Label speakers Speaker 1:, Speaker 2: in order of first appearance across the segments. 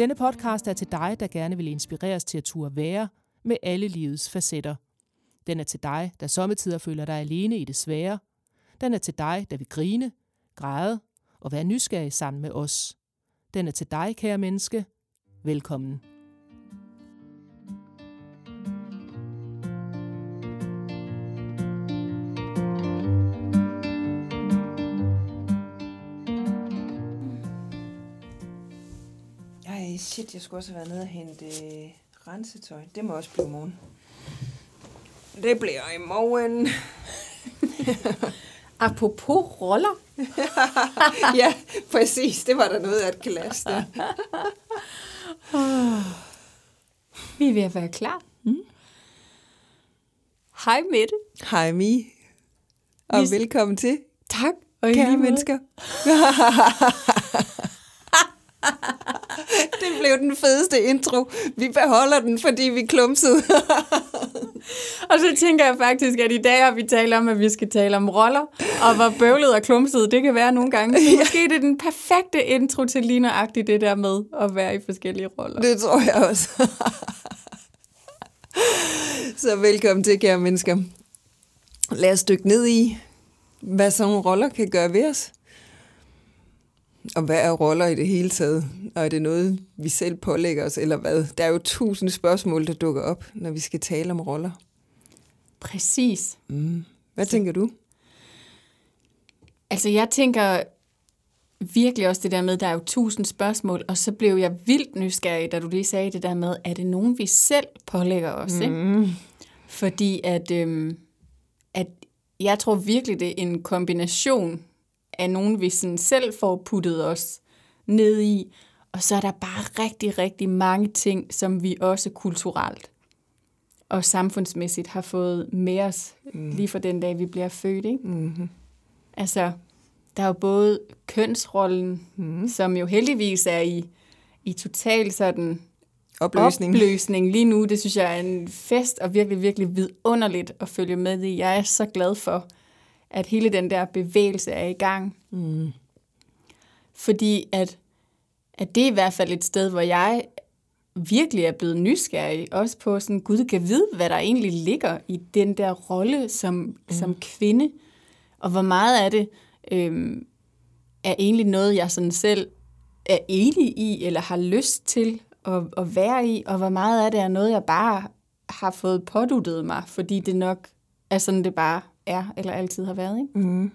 Speaker 1: Denne podcast er til dig, der gerne vil inspireres til at turde være med alle livets facetter. Den er til dig, der sommetider føler dig alene i det svære. Den er til dig, der vil grine, græde og være nysgerrig sammen med os. Den er til dig, kære menneske. Velkommen.
Speaker 2: Shit, jeg skulle også have været nede og hente øh, rensetøj. Det må også blive i morgen. Det bliver i morgen.
Speaker 3: Apropos roller.
Speaker 2: ja, præcis. Det var der noget af et glas der.
Speaker 3: Vi er ved at være klar. Mm. Hej Mette.
Speaker 2: Hej Mi. Og
Speaker 3: Vi-
Speaker 2: velkommen til,
Speaker 3: Tak. Og
Speaker 2: kære mennesker. det blev den fedeste intro. Vi beholder den, fordi vi klumsede.
Speaker 3: Og så tænker jeg faktisk, at i dag har vi talt om, at vi skal tale om roller, og hvor bøvlet og klumset det kan være nogle gange. Så måske det er den perfekte intro til lige nøjagtigt det der med at være i forskellige roller.
Speaker 2: Det tror jeg også. Så velkommen til, kære mennesker. Lad os dykke ned i, hvad sådan nogle roller kan gøre ved os. Og hvad er roller i det hele taget? Og er det noget, vi selv pålægger os, eller hvad? Der er jo tusind spørgsmål, der dukker op, når vi skal tale om roller.
Speaker 3: Præcis.
Speaker 2: Mm. Hvad tænker du?
Speaker 3: Altså jeg tænker virkelig også det der med, der er jo tusind spørgsmål, og så blev jeg vildt nysgerrig, da du lige sagde det der med, er det nogen, vi selv pålægger os? Mm. Ikke? Fordi at, øhm, at jeg tror virkelig, det er en kombination af nogen, vi sådan selv får puttet os ned i, og så er der bare rigtig, rigtig mange ting, som vi også kulturelt og samfundsmæssigt har fået med os, mm. lige fra den dag, vi bliver født. Ikke?
Speaker 2: Mm-hmm.
Speaker 3: Altså, der er jo både kønsrollen, mm. som jo heldigvis er i, i total sådan
Speaker 2: Opløsning.
Speaker 3: opløsning lige nu. Det synes jeg er en fest og virkelig, virkelig vidunderligt at følge med i. Jeg er så glad for, at hele den der bevægelse er i gang.
Speaker 2: Mm.
Speaker 3: Fordi at, at det er i hvert fald et sted, hvor jeg virkelig er blevet nysgerrig. Også på sådan, gud kan vide, hvad der egentlig ligger i den der rolle som, mm. som kvinde. Og hvor meget af det øhm, er egentlig noget, jeg sådan selv er enig i, eller har lyst til at, at være i, og hvor meget af det er noget, jeg bare har fået påduttet mig, fordi det nok er sådan, det bare er, eller altid har været. Ikke?
Speaker 2: Mm.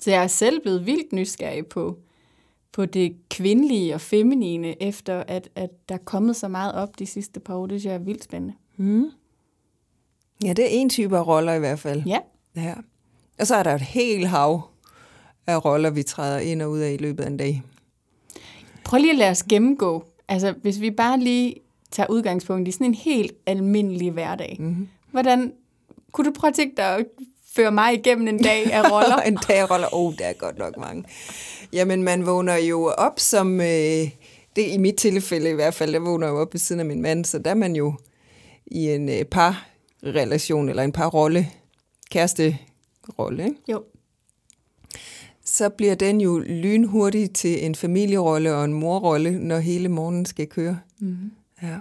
Speaker 3: Så jeg er selv blevet vildt nysgerrig på, på det kvindelige og feminine, efter at, at der er kommet så meget op de sidste par år. Det synes jeg er vildt spændende.
Speaker 2: Mm. Ja, det er en type af roller i hvert fald.
Speaker 3: Ja,
Speaker 2: Ja. Og så er der et helt hav af roller, vi træder ind og ud af i løbet af en dag.
Speaker 3: prøv lige at lade os gennemgå. Altså, hvis vi bare lige tager udgangspunkt i sådan en helt almindelig hverdag.
Speaker 2: Mm-hmm.
Speaker 3: Hvordan kunne du prøve at tænke dig at føre mig igennem en dag af roller?
Speaker 2: en dag af roller. Oh, der er godt nok mange. Jamen, man vågner jo op som... Øh, det i mit tilfælde i hvert fald, der vågner jo op ved siden af min mand, så der er man jo i en øh, parrelation, eller en parrolle, kæresterolle, ikke?
Speaker 3: jo.
Speaker 2: så bliver den jo lynhurtigt til en familierolle og en morrolle, når hele morgenen skal køre.
Speaker 3: Mm-hmm.
Speaker 2: Ja.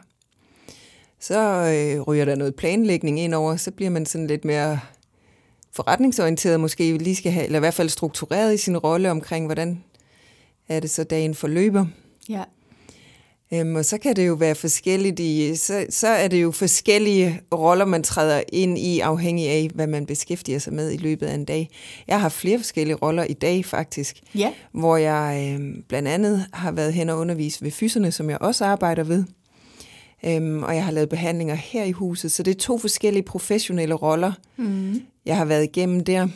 Speaker 2: Så øh, ryger der noget planlægning ind over, så bliver man sådan lidt mere forretningsorienteret måske, lige skal have, eller i hvert fald struktureret i sin rolle omkring, hvordan er det så dagen forløber.
Speaker 3: Ja.
Speaker 2: Øhm, og så kan det jo være forskelligt i, så, så er det jo forskellige roller, man træder ind i, afhængig af, hvad man beskæftiger sig med i løbet af en dag. Jeg har flere forskellige roller i dag faktisk,
Speaker 3: Ja.
Speaker 2: hvor jeg øh, blandt andet har været hen og undervist ved fyserne, som jeg også arbejder ved. Øhm, og jeg har lavet behandlinger her i huset, så det er to forskellige professionelle roller,
Speaker 3: Mm.
Speaker 2: jeg har været igennem der.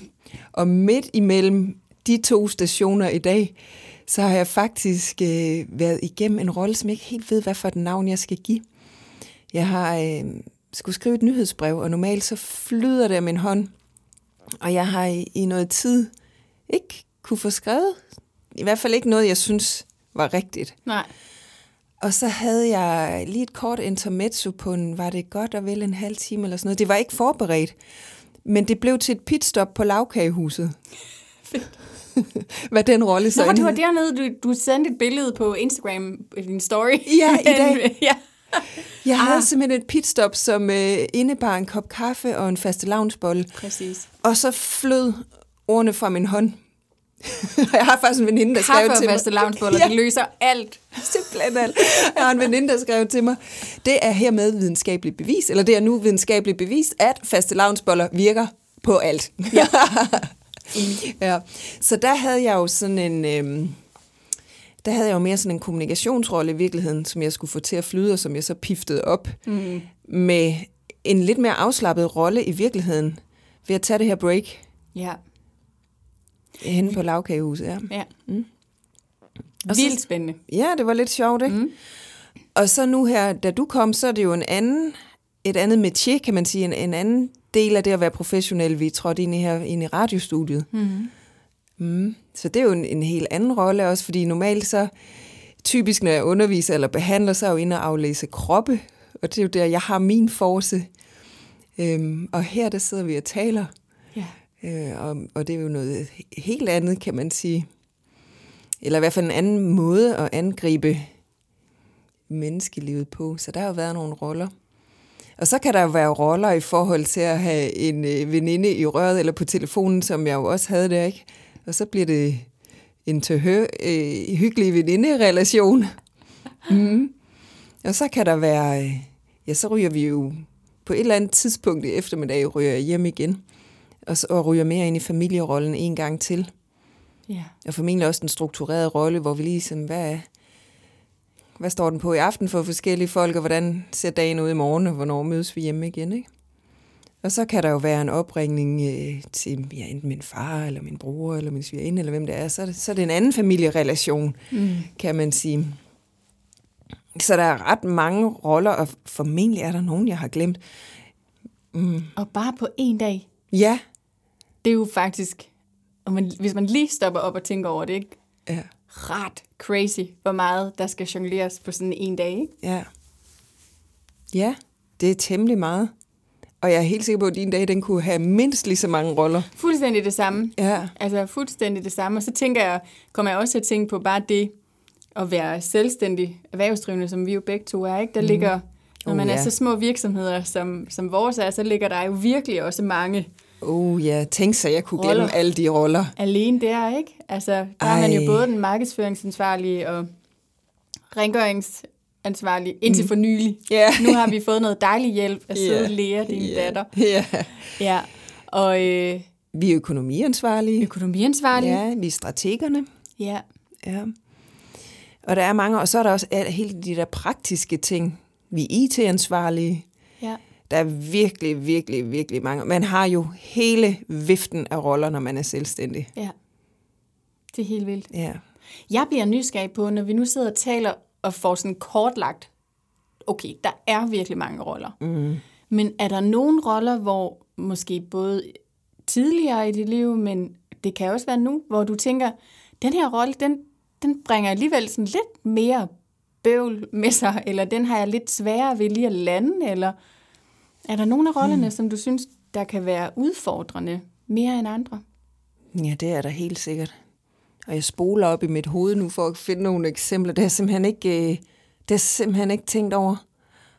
Speaker 2: Og midt imellem de to stationer i dag, så har jeg faktisk øh, været igennem en rolle, som jeg ikke helt ved, hvad for et navn jeg skal give. Jeg har øh, skulle skrive et nyhedsbrev, og normalt så flyder det af min hånd. Og jeg har i, i noget tid ikke kunne få skrevet. I hvert fald ikke noget, jeg synes var rigtigt.
Speaker 3: Nej.
Speaker 2: Og så havde jeg lige et kort intermezzo på en, var det godt og vel en halv time eller sådan noget. Det var ikke forberedt, men det blev til et pitstop på lavkagehuset. Hvad den rolle så
Speaker 3: Nå, det var dernede, du, du sendte et billede på Instagram i din story.
Speaker 2: Ja, i dag.
Speaker 3: ja.
Speaker 2: Jeg havde
Speaker 3: Ah.
Speaker 2: simpelthen et pitstop, som øh, indebar en kop kaffe og en faste lavnsbolle.
Speaker 3: Præcis.
Speaker 2: Og så flød ordene fra min hånd. jeg har faktisk en veninde, der skrev
Speaker 3: Kaffe
Speaker 2: til mig.
Speaker 3: faste lavnsboller,
Speaker 2: Ja.
Speaker 3: det løser alt.
Speaker 2: Simpelthen alt. Jeg har en veninde, der skrev til mig, det er hermed videnskabeligt bevis, eller det er nu videnskabeligt bevist, at faste lavnsboller virker på alt. Ja. ja. Så der havde jeg jo sådan en... Øhm, der havde jeg jo mere sådan en kommunikationsrolle i virkeligheden, som jeg skulle få til at flyde, og som jeg så piftede op
Speaker 3: Mm.
Speaker 2: med en lidt mere afslappet rolle i virkeligheden, ved at tage det her break
Speaker 3: Ja,
Speaker 2: henne på lavkagehuset. Ja.
Speaker 3: ja.
Speaker 2: Mm. Og så-
Speaker 3: Vildt spændende.
Speaker 2: ja, det var lidt sjovt, ikke?
Speaker 3: Mm.
Speaker 2: Og så nu her, da du kom, så er det jo en anden, et andet métier, kan man sige, en, en anden del af det at være professionel, vi er trådt ind i her ind i radiostudiet.
Speaker 3: Mm.
Speaker 2: Mm. Så det er jo en, en helt anden rolle også, fordi normalt så, typisk når jeg underviser eller behandler, så er jeg jo inde og aflæse kroppe, og det er jo der, jeg har min force. Øhm, og her der sidder vi og taler øh, og, og det er jo noget helt andet, kan man sige. Eller i hvert fald en anden måde at angribe menneskelivet på. Så der har jo været nogle roller. Og så kan der jo være roller i forhold til at have en øh, veninde i røret eller på telefonen, som jeg jo også havde der, ikke? Og så bliver det en tøhø, øh, hyggelig veninde-relation. Mm. Og så kan der være, øh, ja, så ryger vi jo på et eller andet tidspunkt i eftermiddag, ryger jeg hjem igen. Og, og ryger mere ind i familierollen en gang til.
Speaker 3: Ja.
Speaker 2: Og formentlig også den strukturerede rolle, hvor vi lige sådan, hvad, hvad står den på i aften for forskellige folk, og hvordan ser dagen ud i morgen, og hvornår mødes vi hjemme igen, ikke? Og så kan der jo være en opringning øh, til ja, enten min far, eller min bror, eller min svigerinde, eller hvem det er. Så er det, så er det en anden familierelation,
Speaker 3: Mm.
Speaker 2: kan man sige. Så der er ret mange roller, og formentlig er der nogen, jeg har glemt. Mm.
Speaker 3: Og bare på en dag,
Speaker 2: Ja,
Speaker 3: det er jo faktisk, og man, hvis man lige stopper op og tænker over det, ikke?
Speaker 2: ja,
Speaker 3: ret crazy, hvor meget der skal jongleres på sådan en dag. Ikke?
Speaker 2: ja. Ja, det er temmelig meget. Og jeg er helt sikker på, at din dag, den kunne have mindst lige så mange roller.
Speaker 3: Fuldstændig det samme.
Speaker 2: Ja,
Speaker 3: Altså fuldstændig det samme. Og så tænker jeg, kommer jeg også til at tænke på bare det at være selvstændig erhvervsdrivende, som vi jo begge to er. Ikke? Der ligger, når man er
Speaker 2: ja.
Speaker 3: så små virksomheder, som, som vores er, så ligger der jo virkelig også mange
Speaker 2: oh ja, tænk så, jeg kunne
Speaker 3: Roller.
Speaker 2: glemme alle de roller.
Speaker 3: alene der, ikke? Altså, der er man jo
Speaker 2: Ej.
Speaker 3: både den markedsføringsansvarlige og rengøringsansvarlige indtil for nylig.
Speaker 2: Ja.
Speaker 3: Nu har vi fået noget dejlig hjælp af søde
Speaker 2: Ja.
Speaker 3: Lea, din
Speaker 2: Ja.
Speaker 3: datter.
Speaker 2: Ja.
Speaker 3: Ja. Og øh,
Speaker 2: Vi er økonomiansvarlige.
Speaker 3: økonomiansvarlig.
Speaker 2: Ja, vi er strategerne.
Speaker 3: ja.
Speaker 2: Ja. Og der er mange, og så er der også hele de der praktiske ting. Vi er IT-ansvarlige.
Speaker 3: ja.
Speaker 2: Der er virkelig, virkelig, virkelig mange. Man har jo hele viften af roller, når man er selvstændig.
Speaker 3: Ja. Det er helt vildt.
Speaker 2: Ja.
Speaker 3: Jeg bliver nysgerrig på, når vi nu sidder og taler og får sådan kortlagt, okay, der er virkelig mange roller.
Speaker 2: Mm.
Speaker 3: Men er der nogle roller, hvor måske både tidligere i dit liv, men det kan også være nu, hvor du tænker, den her rolle, den, den bringer alligevel sådan lidt mere bøvl med sig, eller den har jeg lidt sværere ved lige at lande, eller er der nogle af rollerne, hmm. som du synes, der kan være udfordrende mere end andre?
Speaker 2: Ja, det er der helt sikkert. Og jeg spoler op i mit hoved nu for at finde nogle eksempler. Det jeg simpelthen ikke, øh, det jeg simpelthen ikke tænkt over.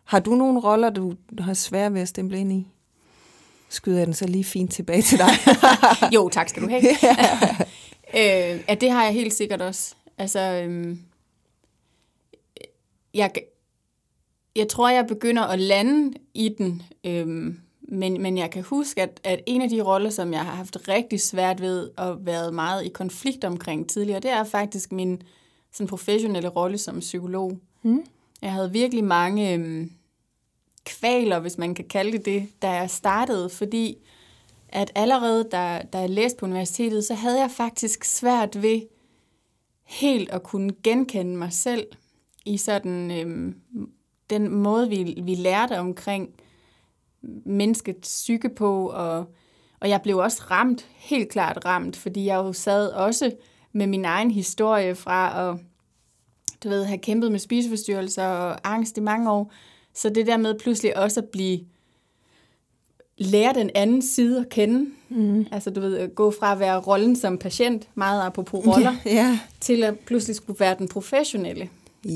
Speaker 2: Har du nogle roller, du har svært ved at stemple ind i? Skyder jeg den så lige fint tilbage til dig?
Speaker 3: jo, tak skal du have. øh, ja, det har jeg helt sikkert også. Altså, øhm, jeg, jeg tror, jeg begynder at lande i den, øhm, men, men jeg kan huske, at, at en af de roller, som jeg har haft rigtig svært ved at være meget i konflikt omkring tidligere, det er faktisk min sådan professionelle rolle som psykolog.
Speaker 2: Mm.
Speaker 3: Jeg havde virkelig mange øhm, kvaler, hvis man kan kalde det det, da jeg startede, fordi at allerede da, da jeg læste på universitetet, så havde jeg faktisk svært ved helt at kunne genkende mig selv i sådan øhm, den måde, vi, vi lærte omkring menneskets psyke på, og, og jeg blev også ramt, helt klart ramt, fordi jeg jo sad også med min egen historie fra at du ved, have kæmpet med spiseforstyrrelser og angst i mange år. Så det der med pludselig også at blive lære den anden side at kende. Mm. Altså du ved, gå fra at være rollen som patient, meget apropos roller,
Speaker 2: Ja.
Speaker 3: til at pludselig skulle være den professionelle.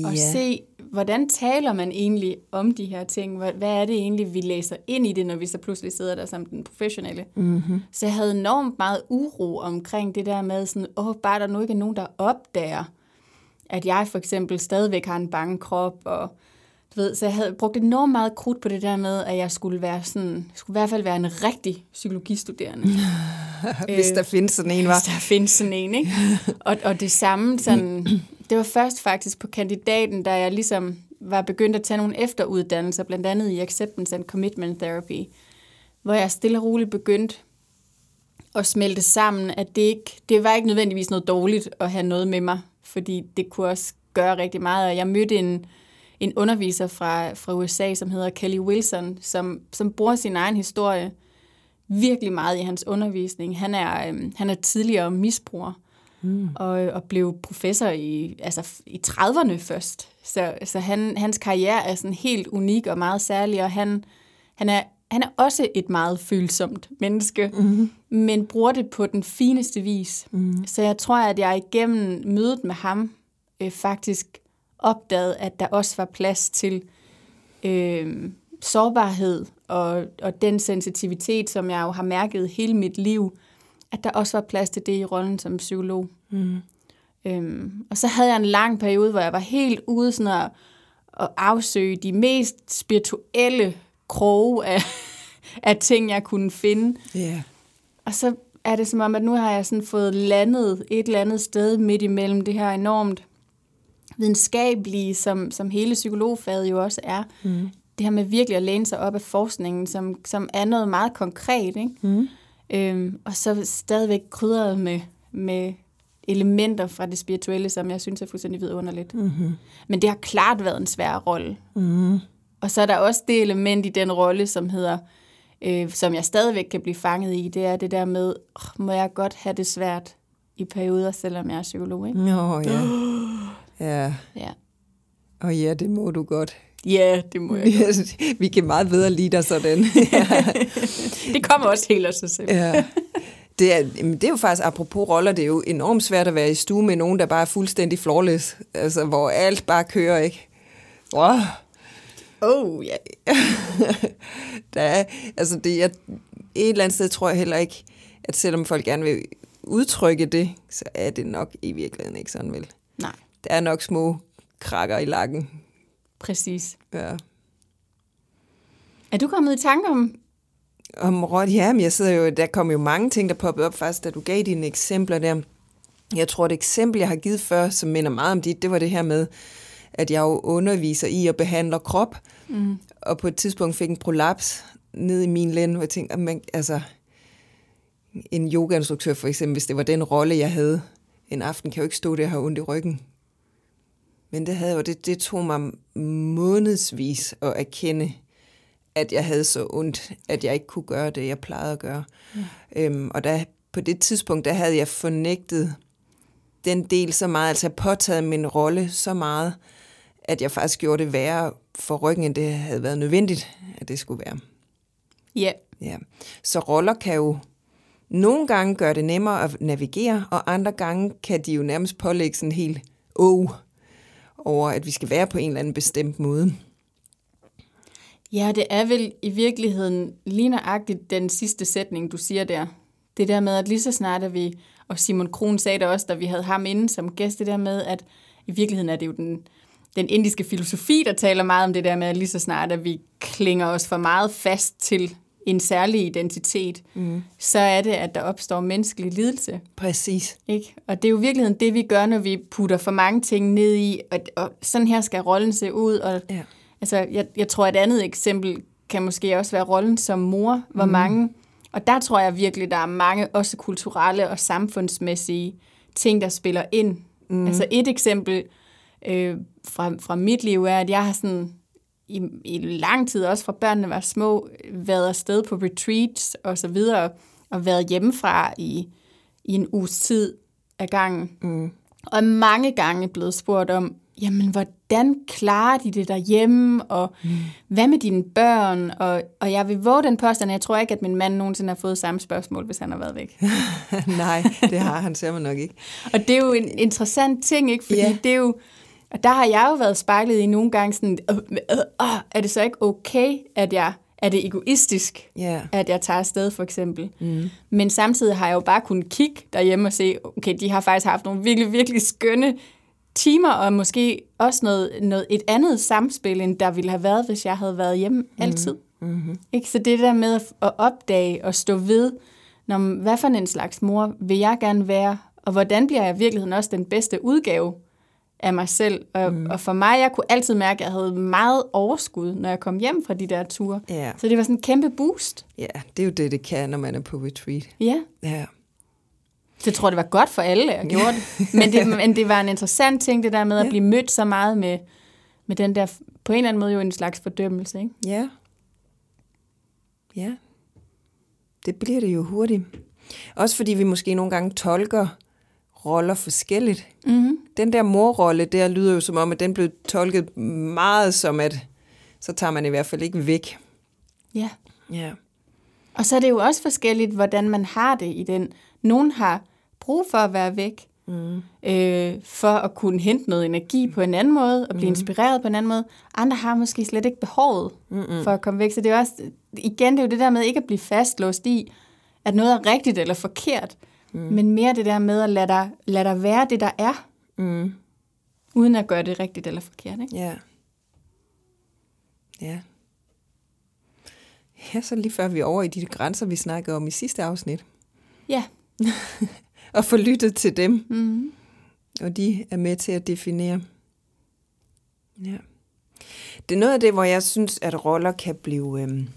Speaker 3: Og
Speaker 2: Ja.
Speaker 3: se, hvordan taler man egentlig om de her ting? Hvad, er det egentlig, vi læser ind i det, når vi så pludselig sidder der som den professionelle? Mm-hmm. Så jeg havde enormt meget uro omkring det der med sådan, åh, bare der nu ikke er nogen, der opdager, at jeg for eksempel stadigvæk har en bange krop, og du ved, så jeg havde brugt enormt meget krudt på det der med, at jeg skulle være sådan, skulle i hvert fald være en rigtig psykologistuderende.
Speaker 2: Hvis der findes sådan en, var.
Speaker 3: Hvis der findes sådan en, ikke? Og, og det samme, sådan, det var først faktisk på kandidaten, da jeg ligesom var begyndt at tage nogle efteruddannelser, blandt andet i Acceptance and Commitment Therapy, hvor jeg stille og roligt begyndte at smelte sammen, at det ikke, det var ikke nødvendigvis noget dårligt at have noget med mig, fordi det kunne også gøre rigtig meget, og jeg mødte en, en underviser fra, fra USA, som hedder Kelly Wilson, som, som bruger sin egen historie virkelig meget i hans undervisning. Han er, øhm, han er tidligere misbruger, mm. og, og blev professor i, altså, i 30'erne først. Så, så han, hans karriere er sådan helt unik og meget særlig, og han, han, er, han er også et meget følsomt menneske, mm. men bruger det på den fineste vis. Mm. Så jeg tror, at jeg igennem mødet med ham øh, faktisk opdagede, at der også var plads til øh, sårbarhed og, og den sensitivitet, som jeg jo har mærket hele mit liv, at der også var plads til det i rollen som psykolog. Mm. Øhm, og så havde jeg en lang periode, hvor jeg var helt ude sådan at, at afsøge de mest spirituelle kroge af, af ting, jeg kunne finde.
Speaker 2: Ja.
Speaker 3: Og så er det som om, at nu har jeg sådan fået landet et eller andet sted midt imellem det her enormt videnskabelige, som, som hele psykologfaget jo også er. Mm. Det her med virkelig at læne sig op af forskningen, som, som er noget meget konkret. Ikke? Mm. Øhm, og så stadigvæk krydret med, med elementer fra det spirituelle, som jeg synes er fuldstændig vidunderligt. Mm-hmm. Men det har klart været en svær rolle. Mm. Og så er der også det element i den rolle, som hedder, øh, som jeg stadigvæk kan blive fanget i, det er det der med, oh, må jeg godt have det svært i perioder, selvom jeg er psykolog, ikke?
Speaker 2: Nå, ja. Ja.
Speaker 3: Ja.
Speaker 2: Og ja, det må du godt.
Speaker 3: Ja, det må jeg godt.
Speaker 2: Vi kan meget bedre lide dig sådan.
Speaker 3: Det kommer også helt af sig selv.
Speaker 2: ja. Det er, det er jo faktisk, apropos roller, det er jo enormt svært at være i stue med nogen, der bare er fuldstændig flawless. Altså, hvor alt bare kører, ikke? Wow.
Speaker 3: Oh, ja.
Speaker 2: der er, altså det, jeg, et eller andet sted tror jeg heller ikke, at selvom folk gerne vil udtrykke det, så er det nok i virkeligheden ikke sådan vel.
Speaker 3: Nej,
Speaker 2: Der er nok små krakker i lakken.
Speaker 3: Præcis.
Speaker 2: Ja.
Speaker 3: Er du kommet i tanke om...
Speaker 2: Om råd, ja, men jeg sidder jo, der kom jo mange ting, der poppede op faktisk, da du gav dine eksempler der. Jeg tror, det eksempel, jeg har givet før, som minder meget om dit, det var det her med, at jeg jo underviser i at behandle krop, mm. og på et tidspunkt fik en prolaps ned i min lænd, hvor jeg tænkte, man, altså, en yogainstruktør for eksempel, hvis det var den rolle, jeg havde en aften, kan jeg jo ikke stå der og have ondt i ryggen. Men det, havde jo, det, det tog mig månedsvis at erkende, at jeg havde så ondt, at jeg ikke kunne gøre det, jeg plejede at gøre. Ja. Øhm, og der, på det tidspunkt, der havde jeg fornægtet den del så meget, altså jeg påtaget min rolle så meget, at jeg faktisk gjorde det værre for ryggen, end det havde været nødvendigt, at det skulle være.
Speaker 3: Ja,
Speaker 2: Ja. Så roller kan jo nogle gange gøre det nemmere at navigere, og andre gange kan de jo nærmest pålægge sådan helt åh over, at vi skal være på en eller anden bestemt måde.
Speaker 3: Ja, det er vel i virkeligheden lige nøjagtigt den sidste sætning, du siger der. Det der med, at lige så snart er vi, og Simon Kron sagde det også, da vi havde ham inde som gæst, det der med, at i virkeligheden er det jo den, den indiske filosofi, der taler meget om det der med, at lige så snart at vi klinger os for meget fast til en særlig identitet, mm. så er det, at der opstår menneskelig lidelse.
Speaker 2: Præcis.
Speaker 3: Ikke? Og det er jo i virkeligheden det, vi gør, når vi putter for mange ting ned i, og, og sådan her skal rollen se ud. Og,
Speaker 2: Ja.
Speaker 3: altså, jeg, jeg tror, et andet eksempel kan måske også være rollen som mor, hvor mange, og der tror jeg virkelig, der er mange også kulturelle og samfundsmæssige ting, der spiller ind. Mm. Altså et eksempel øh, fra, fra mit liv er, at jeg har sådan i, i lang tid, også fra børnene var små, været afsted på retreats og så videre, og været hjemmefra i, i en uges tid af gangen. Mm. Og mange gange blevet spurgt om, jamen, hvordan klarer de det derhjemme, og mm. hvad med dine børn? Og, og jeg vil våge den påstand, jeg tror ikke, at min mand nogensinde har fået samme spørgsmål, hvis han har været væk.
Speaker 2: Nej, det har han simpelthen nok ikke.
Speaker 3: og det er jo en interessant ting, ikke? Fordi
Speaker 2: Ja.
Speaker 3: det er jo, og der har jeg jo været spejlet i nogle gange sådan, øh, øh, øh, er det så ikke okay, at jeg, er det egoistisk,
Speaker 2: Ja.
Speaker 3: at jeg tager afsted for eksempel. Mm. Men samtidig har jeg jo bare kunnet kigge derhjemme og se, okay, de har faktisk haft nogle virkelig, virkelig skønne timer, og måske også noget, noget, et andet samspil, end der ville have været, hvis jeg havde været hjemme altid. Mm-hmm. Ikke? Så det der med at, at opdage og stå ved, når, hvad for en slags mor vil jeg gerne være, og hvordan bliver jeg i virkeligheden også den bedste udgave af mig selv. Og, mm. og for mig, jeg kunne altid mærke, at jeg havde meget overskud, når jeg kom hjem fra de der ture.
Speaker 2: Ja.
Speaker 3: Så det var sådan en kæmpe boost.
Speaker 2: ja, det er jo det, det kan, når man er på retreat.
Speaker 3: Ja.
Speaker 2: Ja.
Speaker 3: Jeg tror, det var godt for alle, at jeg gjorde det. Men det, men det var en interessant ting, det der med at
Speaker 2: Ja.
Speaker 3: blive mødt så meget med, med den der, på en eller anden måde jo en slags fordømmelse. Ikke?
Speaker 2: Ja. Ja. Det bliver det jo hurtigt. Også fordi vi måske nogle gange tolker roller forskelligt.
Speaker 3: Mm-hmm.
Speaker 2: Den der morrolle der lyder jo som om, at den blev tolket meget som, at så tager man i hvert fald ikke væk.
Speaker 3: Ja.
Speaker 2: Ja.
Speaker 3: Og så er det jo også forskelligt, hvordan man har det i den. Nogen har brug for at være væk,
Speaker 2: Mm.
Speaker 3: øh, for at kunne hente noget energi på en anden måde, og blive inspireret på en anden måde. Andre har måske slet ikke behovet
Speaker 2: Mm-mm.
Speaker 3: for at komme væk. Så det er også, igen, det er jo det der med ikke at blive fastlåst i, at noget er rigtigt eller forkert, mm. men mere det der med at lade dig, lade dig være det, der er,
Speaker 2: Mm.
Speaker 3: uden at gøre det rigtigt eller forkert. Ikke?
Speaker 2: Ja. Ja. Ja, så lige før vi er over i de grænser, vi snakkede om i sidste afsnit.
Speaker 3: Ja.
Speaker 2: Og få lyttet til dem,
Speaker 3: Mm.
Speaker 2: og de er med til at definere. Ja. Det er noget af det, hvor jeg synes, at roller kan blive øhm,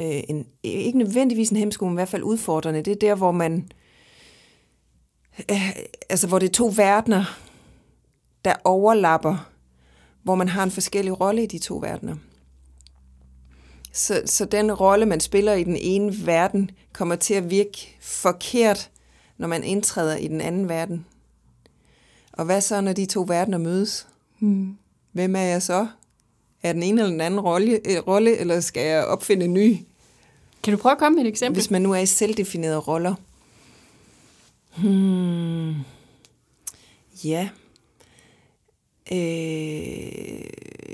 Speaker 2: øh, en, ikke nødvendigvis en hemsko, men i hvert fald udfordrende. Det er der, hvor man øh, altså hvor det er to verdener, der overlapper, hvor man har en forskellig rolle i de to verdener. Så, så den rolle, man spiller i den ene verden, kommer til at virke forkert, når man indtræder i den anden verden. Og hvad så, når de to verdener mødes?
Speaker 3: Mm.
Speaker 2: Hvem er jeg så? Er den ene eller den anden rolle, øh, rolle eller skal jeg opfinde en ny?
Speaker 3: Kan du prøve at komme med et eksempel?
Speaker 2: Hvis man nu er i selvdefinerede roller. Hmm. Ja. Øh,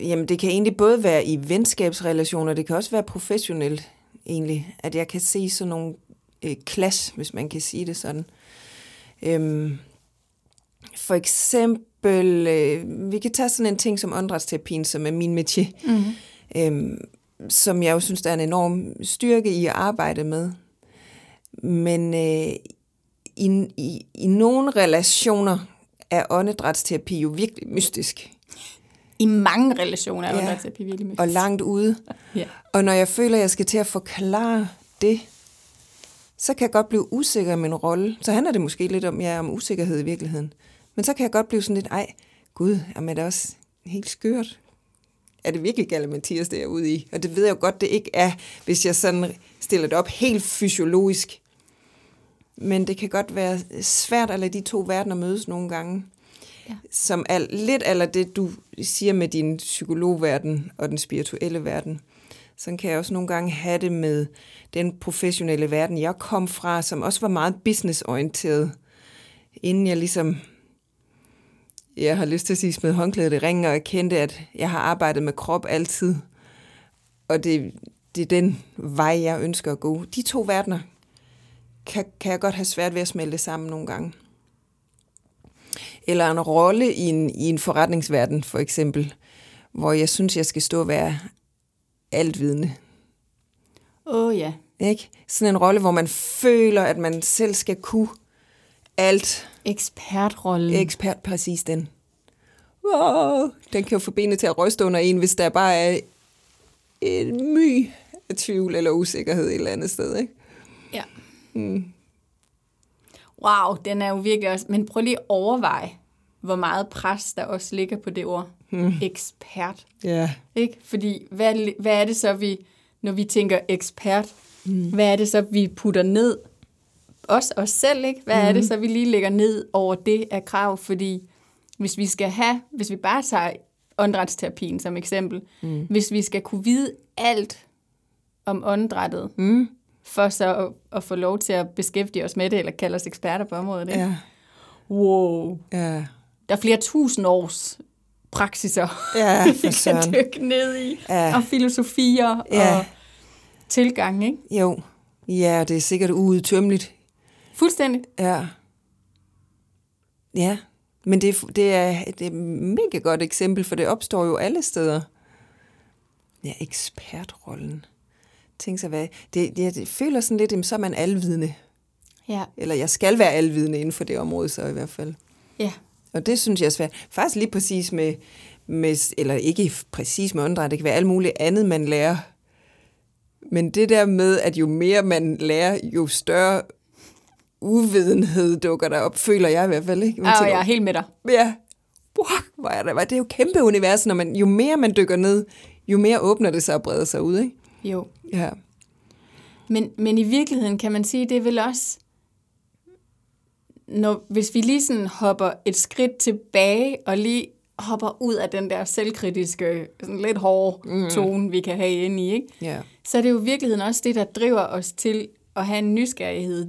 Speaker 2: jamen, det kan egentlig både være i venskabsrelationer, det kan også være professionelt, egentlig. At jeg kan se sådan nogle øh, clash, hvis man kan sige det sådan. Øhm, for eksempel, øh, vi kan tage sådan en ting som åndedrætsterapien, som er min métier.
Speaker 3: Mm.
Speaker 2: øhm, som jeg jo synes, der er en enorm styrke i at arbejde med. Men øh, i, i, i nogle relationer er åndedrætsterapi jo virkelig mystisk
Speaker 3: I mange relationer er
Speaker 2: Ja.
Speaker 3: åndedrætsterapi virkelig mystisk.
Speaker 2: og langt ude.
Speaker 3: Ja.
Speaker 2: Og når jeg føler, at jeg skal til at forklare det, så kan jeg godt blive usikker i min rolle. Så handler det måske lidt om, ja, om usikkerhed i virkeligheden. Men så kan jeg godt blive sådan lidt, ej, gud, jamen, er det også helt skørt? Er det virkelig galt Mathias, det jeg er ude i? Og det ved jeg jo godt, det ikke er, hvis jeg sådan stiller det op helt fysiologisk. Men det kan godt være svært at lade de to verdener mødes nogle gange.
Speaker 3: Ja.
Speaker 2: Som er lidt eller det, du siger med din psykologverden og den spirituelle verden. Sådan kan jeg også nogle gange have det med den professionelle verden, jeg kom fra, som også var meget businessorienteret. Inden jeg ligesom, jeg har lyst til at sige, smed håndklædet i ringen, og jeg kendte, at jeg har arbejdet med krop altid. Og det, det er den vej, jeg ønsker at gå. De to verdener kan, kan jeg godt have svært ved at smelte sammen nogle gange. Eller en rolle i en, i en forretningsverden, for eksempel, hvor jeg synes, jeg skal stå og være altvidende.
Speaker 3: Åh oh, ja.
Speaker 2: Ikke? Sådan en rolle, hvor man føler, at man selv skal kunne alt.
Speaker 3: Ekspertrollen.
Speaker 2: Ekspert, præcis den. Wow, den kan jo få benene til at ryste under en, hvis der bare er en my af tvivl eller usikkerhed et eller andet sted. Ikke?
Speaker 3: Ja.
Speaker 2: Mm.
Speaker 3: Wow, den er jo virkelig også... Men prøv lige at overveje, hvor meget pres der også ligger på det ord.
Speaker 2: Hmm.
Speaker 3: Ekspert.
Speaker 2: Ja.
Speaker 3: Ikke? Fordi hvad, hvad er det så, vi, når vi tænker ekspert, mm. hvad er det så, vi putter ned? Os, os selv, ikke? Hvad mm. er det så, vi lige lægger ned over det af krav? Fordi hvis vi skal have, hvis vi bare tager åndedrætsterapien som eksempel, mm. hvis vi skal kunne vide alt om åndedrættet,
Speaker 2: Mm.
Speaker 3: for så at, at få lov til at beskæftige os med det, eller kalde os eksperter på området. Ikke?
Speaker 2: Ja,
Speaker 3: Wow.
Speaker 2: ja.
Speaker 3: Der er flere tusind års praksiser,
Speaker 2: Ja,
Speaker 3: vi kan
Speaker 2: søren.
Speaker 3: dykke ned i,
Speaker 2: Ja.
Speaker 3: og filosofier
Speaker 2: Ja.
Speaker 3: og tilgang, ikke?
Speaker 2: Jo. Ja, det er sikkert uudtømmeligt.
Speaker 3: Fuldstændig.
Speaker 2: Ja. Ja, men det, er- det, er, det er et mega godt eksempel, for det opstår jo alle steder. Ja, ekspertrollen. Tænk sig, hvad... Det, det, jeg føler sådan lidt, jamen, så er man alvidende.
Speaker 3: Ja.
Speaker 2: Eller jeg skal være alvidende inden for det område, så i hvert fald.
Speaker 3: Ja.
Speaker 2: Og det synes jeg er svært. Faktisk lige præcis med, med eller ikke præcis med åndedræt, det kan være alt muligt andet, man lærer. Men det der med, at jo mere man lærer, jo større uvidenhed dukker der op, føler jeg i hvert fald. Ikke? Man tænker,
Speaker 3: jeg er helt med dig.
Speaker 2: ja, wow, hvor er det, det er jo kæmpe univers, når man, jo mere man dykker ned, jo mere åbner det sig og breder sig ud. Ikke?
Speaker 3: Jo.
Speaker 2: Ja.
Speaker 3: Men, men i virkeligheden kan man sige, det er vel også, når, hvis vi lige sådan hopper et skridt tilbage, og lige hopper ud af den der selvkritiske, sådan lidt hårde mm. tone, vi kan have inde i, ikke?
Speaker 2: ja.
Speaker 3: så er det jo i virkeligheden også det, der driver os til at have en nysgerrighed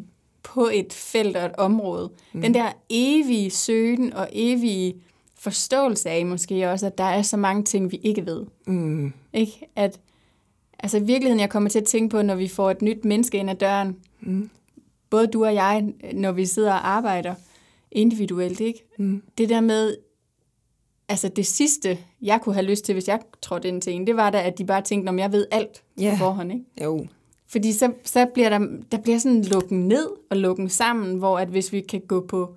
Speaker 3: på et felt og et område. Mm. Den der evige søgen og evige forståelse af måske også, at der er så mange ting, vi ikke ved.
Speaker 2: Mm.
Speaker 3: Ikke? At, altså i virkeligheden, jeg kommer til at tænke på, når vi får et nyt menneske ind ad døren, mm. både du og jeg, når vi sidder og arbejder individuelt, ikke?
Speaker 2: Mm.
Speaker 3: det der med, altså det sidste, jeg kunne have lyst til, hvis jeg trådte ind til en, det var da, at de bare tænkte, om jeg ved alt
Speaker 2: Ja.
Speaker 3: på forhånd, ikke?
Speaker 2: Jo.
Speaker 3: Fordi så, så bliver der, der bliver sådan lukken ned og lukken sammen, hvor at hvis vi kan gå på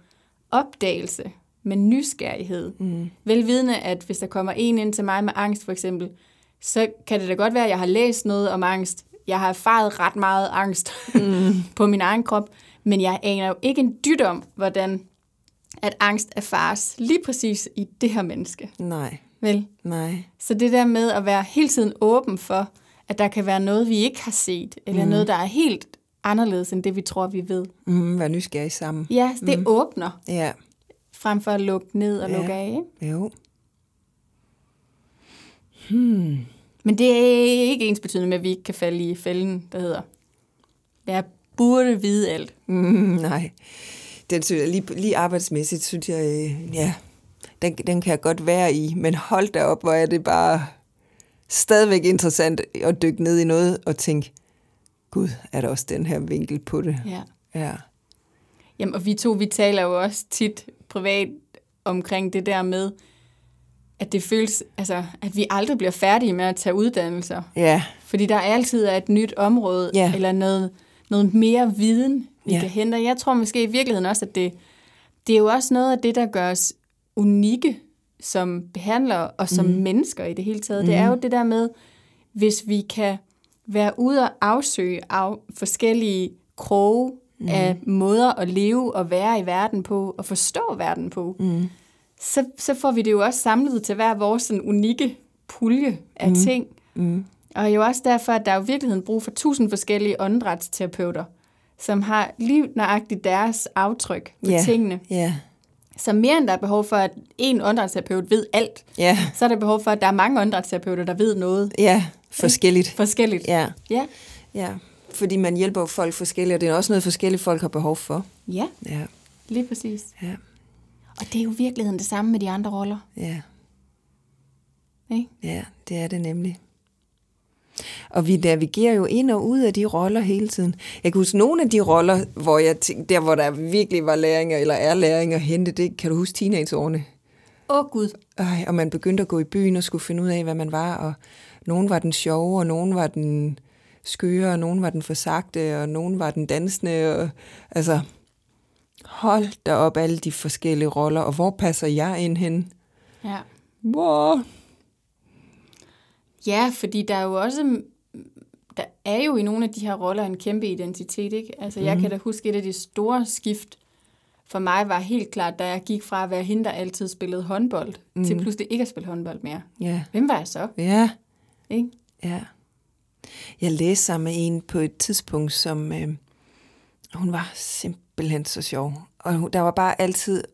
Speaker 3: opdagelse med nysgerrighed, mm. velvidende, at hvis der kommer en ind til mig med angst for eksempel, så kan det da godt være, at jeg har læst noget om angst. Jeg har erfaret ret meget angst mm. på min egen krop, men jeg aner jo ikke en dyt om, hvordan at angst erfares lige præcis i det her menneske.
Speaker 2: Nej,
Speaker 3: Vel?
Speaker 2: nej.
Speaker 3: Så det der med at være hele tiden åben for, at der kan være noget, vi ikke har set, eller mm. noget, der er helt anderledes end det, vi tror, vi ved.
Speaker 2: Mm, vær nysgerrig sammen.
Speaker 3: Ja, det mm. åbner,
Speaker 2: Ja.
Speaker 3: frem for at lukke ned og
Speaker 2: Ja.
Speaker 3: lukke af. Ikke?
Speaker 2: Jo.
Speaker 3: Men det er ikke ens betydende med, at vi ikke kan falde i fælden, der hedder, jeg burde vide alt.
Speaker 2: Mm, nej. Den synes jeg, lige, lige arbejdsmæssigt, synes jeg, øh, ja, den, den kan jeg godt være i. Men hold da op, hvor er det bare stadigvæk interessant at dykke ned i noget og tænke, gud, er der også den her vinkel på det?
Speaker 3: Ja.
Speaker 2: Ja.
Speaker 3: Jamen, og vi to, vi taler jo også tit privat omkring det der med, at det føles, altså, at vi aldrig bliver færdige med at tage uddannelser.
Speaker 2: Ja,
Speaker 3: Fordi der altid er et nyt område,
Speaker 2: Ja.
Speaker 3: eller noget, noget mere viden, vi
Speaker 2: Ja.
Speaker 3: kan hente. Jeg tror måske i virkeligheden også, at det, det er jo også noget af det, der gør os unikke som behandlere og som mm. mennesker i det hele taget. Mm. Det er jo det der med, hvis vi kan være ude og afsøge af forskellige kroge mm. af måder at leve og være i verden på, og forstå verden på, mm. så, så får vi det jo også samlet til hver vores sådan unikke pulje af mm. ting.
Speaker 2: mm,
Speaker 3: Og jo også derfor, at der er jo i virkeligheden brug for tusind forskellige åndedrætsterapeuter, som har lige nøjagtigt deres aftryk på
Speaker 2: Ja.
Speaker 3: tingene.
Speaker 2: ja,
Speaker 3: Så mere end der er behov for, at en åndedrætsterapeut ved alt,
Speaker 2: ja,
Speaker 3: så er der behov for, at der er mange åndedrætsterapeuter, der ved noget
Speaker 2: ja, forskelligt.
Speaker 3: forskelligt.
Speaker 2: Ja,
Speaker 3: Ja.
Speaker 2: ja. Fordi man hjælper jo folk forskelligt, og det er også noget forskelligt, folk har behov for.
Speaker 3: ja,
Speaker 2: Ja,
Speaker 3: lige præcis.
Speaker 2: ja,
Speaker 3: Og det er jo virkeligheden det samme med de andre roller.
Speaker 2: ja.
Speaker 3: Ikke?
Speaker 2: Ja, det er det nemlig. Og vi navigerer jo ind og ud af de roller hele tiden. Jeg kan huske nogle af de roller, hvor jeg tænkte, der hvor der virkelig var læringer, eller er læringer at hente, det kan du huske teenageårene.
Speaker 3: Åh oh, Gud.
Speaker 2: Ej, og man begyndte at gå i byen og skulle finde ud af, hvad man var, og nogen var den sjove, og nogen var den skøre, og nogen var den forsagte, og nogen var den dansende, og altså, hold da op alle de forskellige roller, og hvor passer jeg ind hen?
Speaker 3: Ja.
Speaker 2: Hvor?
Speaker 3: Ja, fordi der er jo også, der er jo i nogle af de her roller en kæmpe identitet, ikke? Altså jeg kan da huske et af de store skift for mig var helt klart, da jeg gik fra at være hende, der altid spillede håndbold, mm. til pludselig ikke at spille håndbold mere.
Speaker 2: Ja,
Speaker 3: Hvem var jeg så?
Speaker 2: ja.
Speaker 3: Ikke?
Speaker 2: Ja. Jeg læste sammen med en på et tidspunkt, som øh, hun var simpelthen så sjov. Og hun- der var bare altid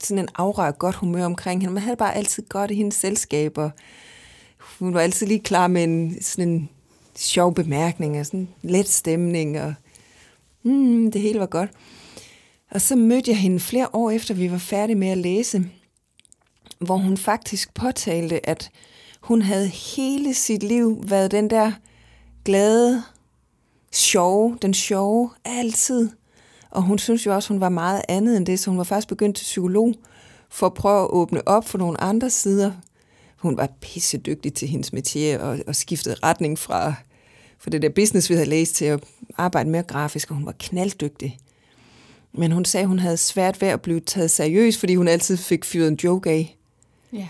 Speaker 2: sådan en aura af godt humør omkring hende. Man havde bare altid godt i hendes selskab, og hun var altid lige klar med en, sådan en sjov bemærkning, og sådan let stemning, og mm, det hele var godt. Og så mødte jeg hende flere år efter, vi var færdige med at læse, hvor hun faktisk påtalte, at hun havde hele sit liv været den der glade, sjove, den sjove, altid. Og hun synes jo også, hun var meget andet end det, så hun var faktisk begyndt til psykolog for at prøve at åbne op for nogle andre sider. Hun var pissedygtig til hendes metier og, og skiftede retning fra, fra det der business, vi havde læst, til at arbejde mere grafisk, og hun var knalddygtig. Men hun sagde, hun havde svært ved at blive taget seriøs, fordi hun altid fik fyret en joke af.
Speaker 3: Ja.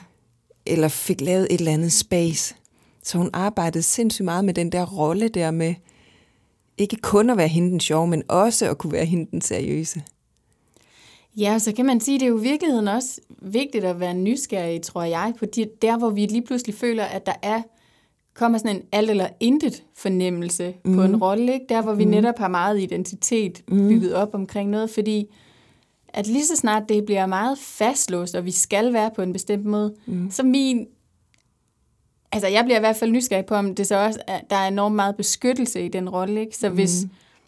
Speaker 2: Eller fik lavet et eller andet space. Så hun arbejdede sindssygt meget med den der rolle der med, ikke kun at være hende den sjove, men også at kunne være hende den seriøse.
Speaker 3: Ja, så kan man sige, det er jo i virkeligheden også vigtigt at være nysgerrig, tror jeg, på de, der, hvor vi lige pludselig føler, at der er kommer sådan en alt eller intet fornemmelse mm. på en rolle, ikke? der hvor vi mm. netop har meget identitet mm. bygget op omkring noget, fordi at lige så snart det bliver meget fastlåst, og vi skal være på en bestemt måde, mm. så min altså jeg bliver i hvert fald nysgerrig på, om det så også er, der er enormt meget beskyttelse i den rolle. Ikke? Så mm. hvis,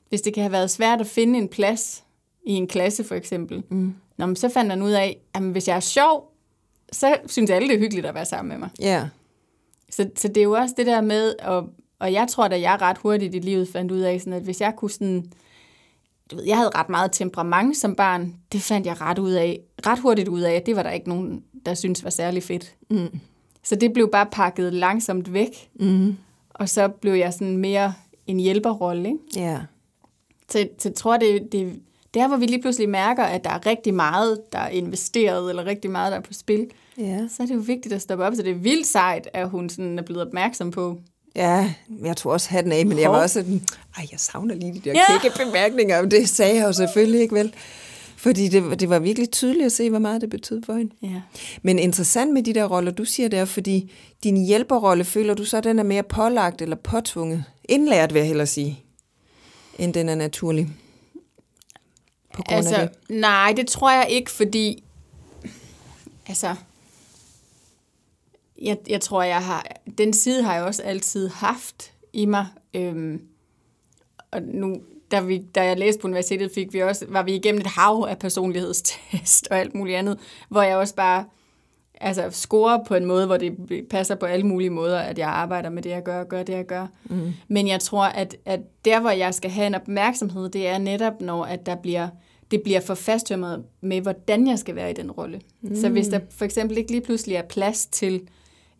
Speaker 3: hvis det kan have været svært at finde en plads i en klasse for eksempel, mm. Nå, så fandt man ud af, at hvis jeg er sjov, så synes alle, det er hyggeligt at være sammen med mig.
Speaker 2: Ja. Yeah.
Speaker 3: Så, så det er jo også det der med, og, og jeg tror at jeg ret hurtigt i livet fandt ud af, sådan at hvis jeg kunne sådan, du ved, jeg havde ret meget temperament som barn, det fandt jeg ret ud af, ret hurtigt ud af, at det var der ikke nogen, der syntes var særlig fedt. Mm. Så det blev bare pakket langsomt væk. Mm. Og så blev jeg sådan mere en hjælperrolle. Ikke?
Speaker 2: Yeah.
Speaker 3: Så, så jeg tror, det, det, der hvor vi lige pludselig mærker, at der er rigtig meget, der er investeret, eller rigtig meget, der er på spil,
Speaker 2: ja.
Speaker 3: så er det jo vigtigt at stoppe op. Så det er vildt sejt, at hun sådan er blevet opmærksom på.
Speaker 2: Ja, jeg tror også hatten af, men jeg var også sådan, ej, jeg savner lige de der ja. kække bemærkninger, og det sagde jeg jo selvfølgelig ikke vel. Fordi det, det var virkelig tydeligt at se, hvor meget det betød for hende.
Speaker 3: Ja.
Speaker 2: Men interessant med de der roller, du siger der, fordi din hjælperrolle, føler du så, den er mere pålagt eller påtvunget? Indlært, vil jeg hellere sige, end den er naturlig? På grund
Speaker 3: altså,
Speaker 2: af det?
Speaker 3: nej, det tror jeg ikke, fordi altså, jeg, jeg tror, jeg har, den side har jeg også altid haft i mig. Øhm, og nu da, vi, da jeg læste på universitetet, fik vi også, var vi igennem et hav af personlighedstest og alt muligt andet, hvor jeg også bare altså, scorer på en måde, hvor det passer på alle mulige måder, at jeg arbejder med det, jeg gør, og gør det, jeg gør. Mm. Men jeg tror, at, at der, hvor jeg skal have en opmærksomhed, det er netop, når at der bliver, det bliver for fasttømret med, hvordan jeg skal være i den rolle. Mm. Så hvis der for eksempel ikke lige pludselig er plads til,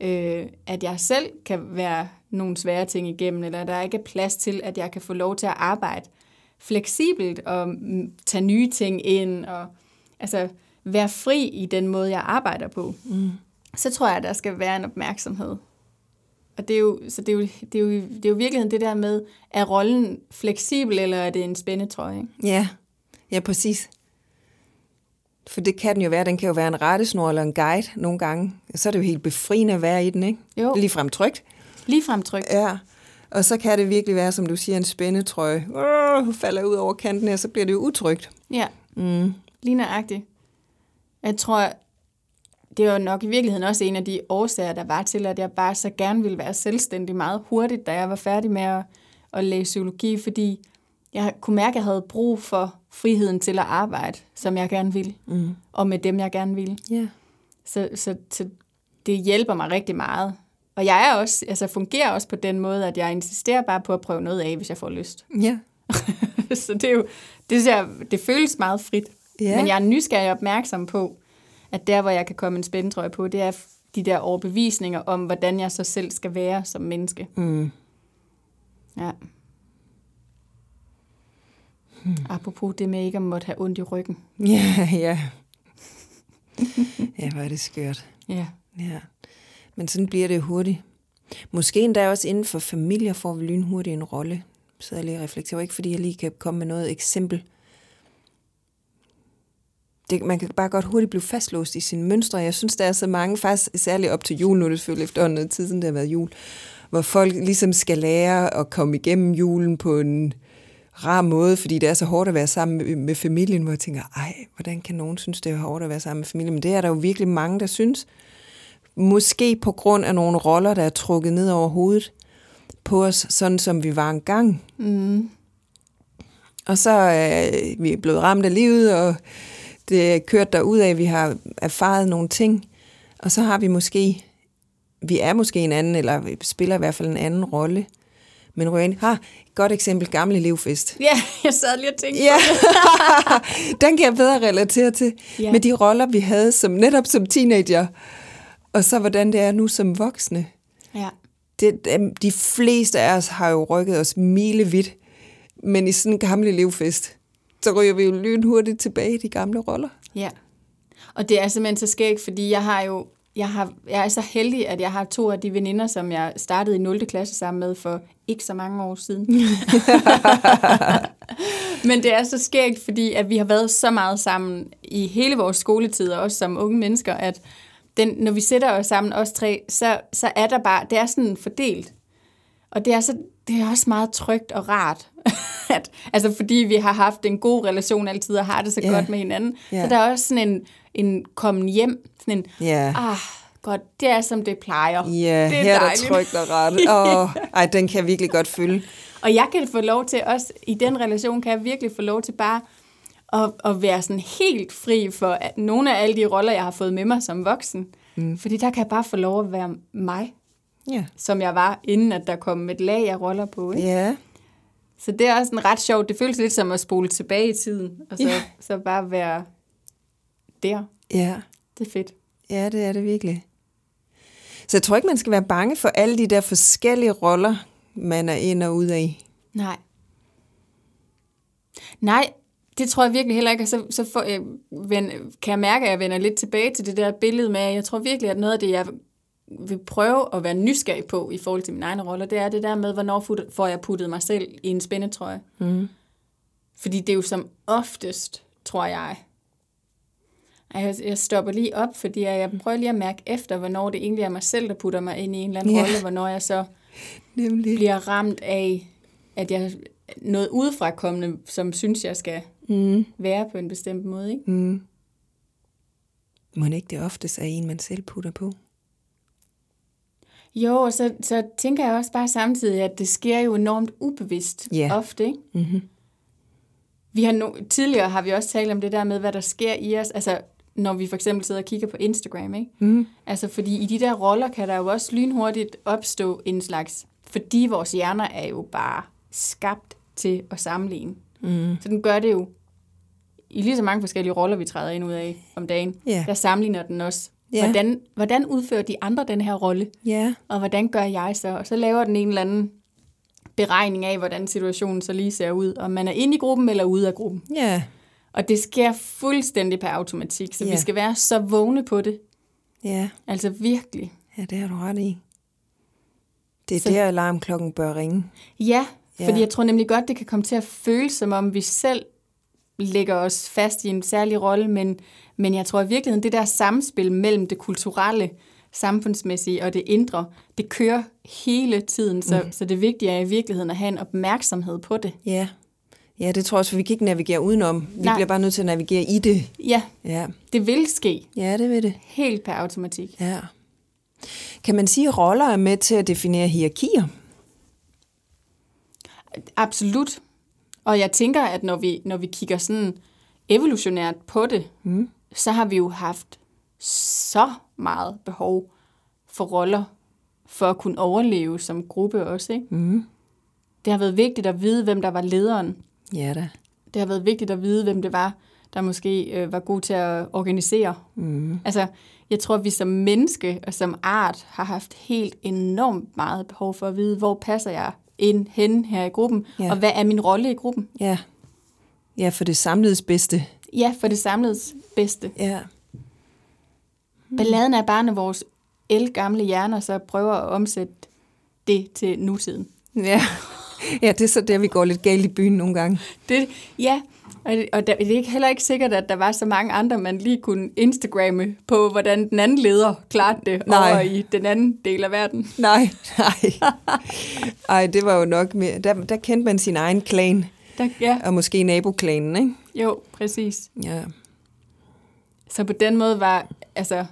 Speaker 3: øh, at jeg selv kan være nogle svære ting igennem, eller der ikke er plads til, at jeg kan få lov til at arbejde fleksibelt og mm, tage nye ting ind og altså være fri i den måde, jeg arbejder på, mm. så tror jeg, der skal være en opmærksomhed. Og det er jo, så det er jo, det er jo, det er jo virkeligheden det der med, er rollen fleksibel, eller er det en spændetrøje? Ikke?
Speaker 2: Ja, ja, præcis. For det kan den jo være. Den kan jo være en rettesnor eller en guide nogle gange. Så er det jo helt befriende at være i den, ikke?
Speaker 3: Jo.
Speaker 2: Ligefrem trygt.
Speaker 3: Ligefrem trygt.
Speaker 2: Ja. Og så kan det virkelig være, som du siger, en spændetrøje. Uh, falder ud over kanten her, så bliver det jo utrygt.
Speaker 3: Ja,
Speaker 2: mm.
Speaker 3: lige nøjagtigt. Jeg tror, det var nok i virkeligheden også en af de årsager, der var til, at jeg bare så gerne ville være selvstændig meget hurtigt, da jeg var færdig med at, at læse psykologi, fordi jeg kunne mærke, at jeg havde brug for friheden til at arbejde, som jeg gerne ville, mm. og med dem, jeg gerne ville.
Speaker 2: Yeah.
Speaker 3: Så, så, så det hjælper mig rigtig meget. Og jeg er også, altså fungerer også på den måde, at jeg insisterer bare på at prøve noget af, hvis jeg får lyst.
Speaker 2: Ja.
Speaker 3: så det er jo, det, jeg, det føles meget frit.
Speaker 2: Ja.
Speaker 3: Men jeg er nysgerrig opmærksom på, at der, hvor jeg kan komme en spændetrøje på, det er de der overbevisninger om, hvordan jeg så selv skal være som menneske.
Speaker 2: Mm.
Speaker 3: Ja. Hmm. Apropos det med ikke at måtte have ondt i ryggen.
Speaker 2: Ja, ja. ja, hvor er det skørt.
Speaker 3: Ja.
Speaker 2: Ja. Men sådan bliver det hurtigt. Måske endda også inden for familier får vi lynhurtigt en rolle. Så jeg lige og reflekterer, ikke fordi jeg lige kan komme med noget eksempel. Det, man kan bare godt hurtigt blive fastlåst i sine mønstre. Jeg synes, der er så mange, faktisk særligt op til jul, nu er det selvfølgelig efterhånden noget tid, siden det har været jul, hvor folk ligesom skal lære at komme igennem julen på en rar måde, fordi det er så hårdt at være sammen med, med familien, hvor jeg tænker, ej, hvordan kan nogen synes, det er hårdt at være sammen med familien? Men det er der jo virkelig mange, der synes. Måske på grund af nogle roller, der er trukket ned over hovedet på os, sådan som vi var engang.
Speaker 3: Mm.
Speaker 2: Og så er øh, vi er blevet ramt af livet, og det er kørt derud af, at vi har erfaret nogle ting. Og så har vi måske, vi er måske en anden, eller vi spiller i hvert fald en anden rolle. Men Røen et godt eksempel, gamle elevfest.
Speaker 3: Ja, jeg sad lige og tænkte
Speaker 2: Ja, den kan jeg bedre relatere til.
Speaker 3: Ja.
Speaker 2: Med de roller, vi havde som netop som teenager, og så hvordan det er nu som voksne.
Speaker 3: Ja.
Speaker 2: Det, de fleste af os har jo rykket os milevidt, men i sådan en gammel elevfest, så ryger vi jo lynhurtigt tilbage i de gamle roller.
Speaker 3: Ja. Og det er simpelthen så skægt, fordi jeg har jo jeg, har, jeg er så heldig, at jeg har to af de veninder, som jeg startede i 0. klasse sammen med for ikke så mange år siden. Men det er så skægt, fordi at vi har været så meget sammen i hele vores skoletid, og også som unge mennesker, at den, når vi sætter os sammen, os tre, så, så er der bare, det er sådan fordelt. Og det er, så, det er også meget trygt og rart. at, altså fordi vi har haft en god relation altid, og har det så
Speaker 2: Ja.
Speaker 3: godt med hinanden.
Speaker 2: Ja.
Speaker 3: Så der er også sådan en, en kommen hjem, sådan en,
Speaker 2: Ja.
Speaker 3: ah, godt, det er som det plejer.
Speaker 2: Ja,
Speaker 3: det er
Speaker 2: her er der
Speaker 3: dejligt.
Speaker 2: trygt og ret. Åh, ej, den kan jeg virkelig godt følge.
Speaker 3: Og jeg kan få lov til, også i den relation, kan jeg virkelig få lov til bare at, at være sådan helt fri for at nogle af alle de roller, jeg har fået med mig som voksen. Mm. Fordi der kan jeg bare få lov at være mig,
Speaker 2: Ja.
Speaker 3: som jeg var, inden at der kom et lag af roller på. Ikke?
Speaker 2: Ja.
Speaker 3: Så det er også en ret sjovt. Det føles lidt som at spole tilbage i tiden, og så,
Speaker 2: Ja.
Speaker 3: så bare være der.
Speaker 2: Ja.
Speaker 3: Det er fedt.
Speaker 2: Ja, det er det virkelig. Så jeg tror ikke, man skal være bange for alle de der forskellige roller, man er ind og ud af.
Speaker 3: Nej. Nej, det tror jeg virkelig heller ikke. Så, så får jeg, ven, kan jeg mærke, at jeg vender lidt tilbage til det der billede med, at jeg tror virkelig, at noget af det, jeg vil prøve at være nysgerrig på i forhold til mine egne roller, det er det der med, hvornår får jeg puttet mig selv i en spændetrøje.
Speaker 2: Mm.
Speaker 3: Fordi det er jo som oftest, tror jeg. Jeg, jeg stopper lige op, fordi jeg, jeg prøver lige at mærke efter, hvornår det egentlig er mig selv, der putter mig ind i en eller anden
Speaker 2: Ja.
Speaker 3: rolle, hvornår jeg så
Speaker 2: Nemlig.
Speaker 3: bliver ramt af, at jeg noget udefra kommende, som synes, jeg skal
Speaker 2: Mm.
Speaker 3: være på en bestemt måde. Ikke?
Speaker 2: Mm. Må ikke det oftest er en, man selv putter på?
Speaker 3: Jo, og så, så tænker jeg også bare samtidig, at det sker jo enormt ubevidst
Speaker 2: Ja.
Speaker 3: ofte. Ikke?
Speaker 2: Mm-hmm.
Speaker 3: Vi har no, tidligere har vi også talt om det der med, hvad der sker i os, altså når vi for eksempel sidder og kigger på Instagram. Ikke?
Speaker 2: Mm.
Speaker 3: Altså fordi i de der roller kan der jo også lynhurtigt opstå en slags, fordi vores hjerner er jo bare skabt til at sammenligne.
Speaker 2: Mm.
Speaker 3: Så den gør det jo i lige så mange forskellige roller, vi træder ind ud af om dagen.
Speaker 2: Ja.
Speaker 3: Der sammenligner den også.
Speaker 2: Ja.
Speaker 3: Hvordan, hvordan udfører de andre den her rolle?
Speaker 2: Ja.
Speaker 3: Og hvordan gør jeg så? Og så laver den en eller anden beregning af, hvordan situationen så lige ser ud. Om man er inde i gruppen eller ude af gruppen.
Speaker 2: Ja.
Speaker 3: Og det sker fuldstændig per automatik, så
Speaker 2: Ja.
Speaker 3: vi skal være så vågne på det.
Speaker 2: Ja.
Speaker 3: Altså virkelig.
Speaker 2: Ja, det har du ret i. Det er
Speaker 3: Så-
Speaker 2: der, alarmklokken bør ringe.
Speaker 3: Ja,
Speaker 2: Ja.
Speaker 3: fordi jeg tror nemlig godt, det kan komme til at føles, som om vi selv lægger os fast i en særlig rolle, men, men jeg tror i virkeligheden, det der samspil mellem det kulturelle, samfundsmæssige og det indre, det kører hele tiden, så, mm. så det vigtige er i virkeligheden at have en opmærksomhed på det.
Speaker 2: Ja. Ja, det tror jeg også, for vi kan ikke navigere udenom. Vi
Speaker 3: Nej.
Speaker 2: bliver bare nødt til at navigere i det.
Speaker 3: Ja,
Speaker 2: Ja.
Speaker 3: det vil ske
Speaker 2: Ja, det vil det.
Speaker 3: helt per automatik.
Speaker 2: Ja. Kan man sige, at roller er med til at definere hierarkier?
Speaker 3: Absolut. Og jeg tænker, at når vi, når vi kigger sådan evolutionært på det,
Speaker 2: Mm.
Speaker 3: så har vi jo haft så meget behov for roller for at kunne overleve som gruppe også. Ikke?
Speaker 2: Mm.
Speaker 3: Det har været vigtigt at vide, hvem der var lederen.
Speaker 2: Ja da.
Speaker 3: Det har været vigtigt at vide, hvem det var, der måske øh, var god til at organisere.
Speaker 2: Mm.
Speaker 3: Altså, jeg tror, at vi som menneske og som art har haft helt enormt meget behov for at vide, hvor passer jeg ind hen her i gruppen,
Speaker 2: Ja.
Speaker 3: og hvad er min rolle i gruppen?
Speaker 2: Ja. Ja, for det samledes bedste.
Speaker 3: Ja, for det samlede bedste.
Speaker 2: Ja.
Speaker 3: Balladen er bare, når vores elgamle hjerner så prøver at omsætte det til nutiden.
Speaker 2: Ja. Ja, det er så der, vi går lidt galt i byen nogle gange.
Speaker 3: Det, ja, og, det, og der, det er ikke- heller ikke sikkert, at der var så mange andre, man lige kunne Instagramme på, hvordan den anden leder klarede det
Speaker 2: Nej.
Speaker 3: over i den anden del af verden.
Speaker 2: Nej, nej. Ej, det var jo nok mere. Der, der kendte man sin egen klan.
Speaker 3: Der, ja,
Speaker 2: Og måske naboklanen, ikke?
Speaker 3: jo, præcis.
Speaker 2: Ja.
Speaker 3: Så på den måde var, altså,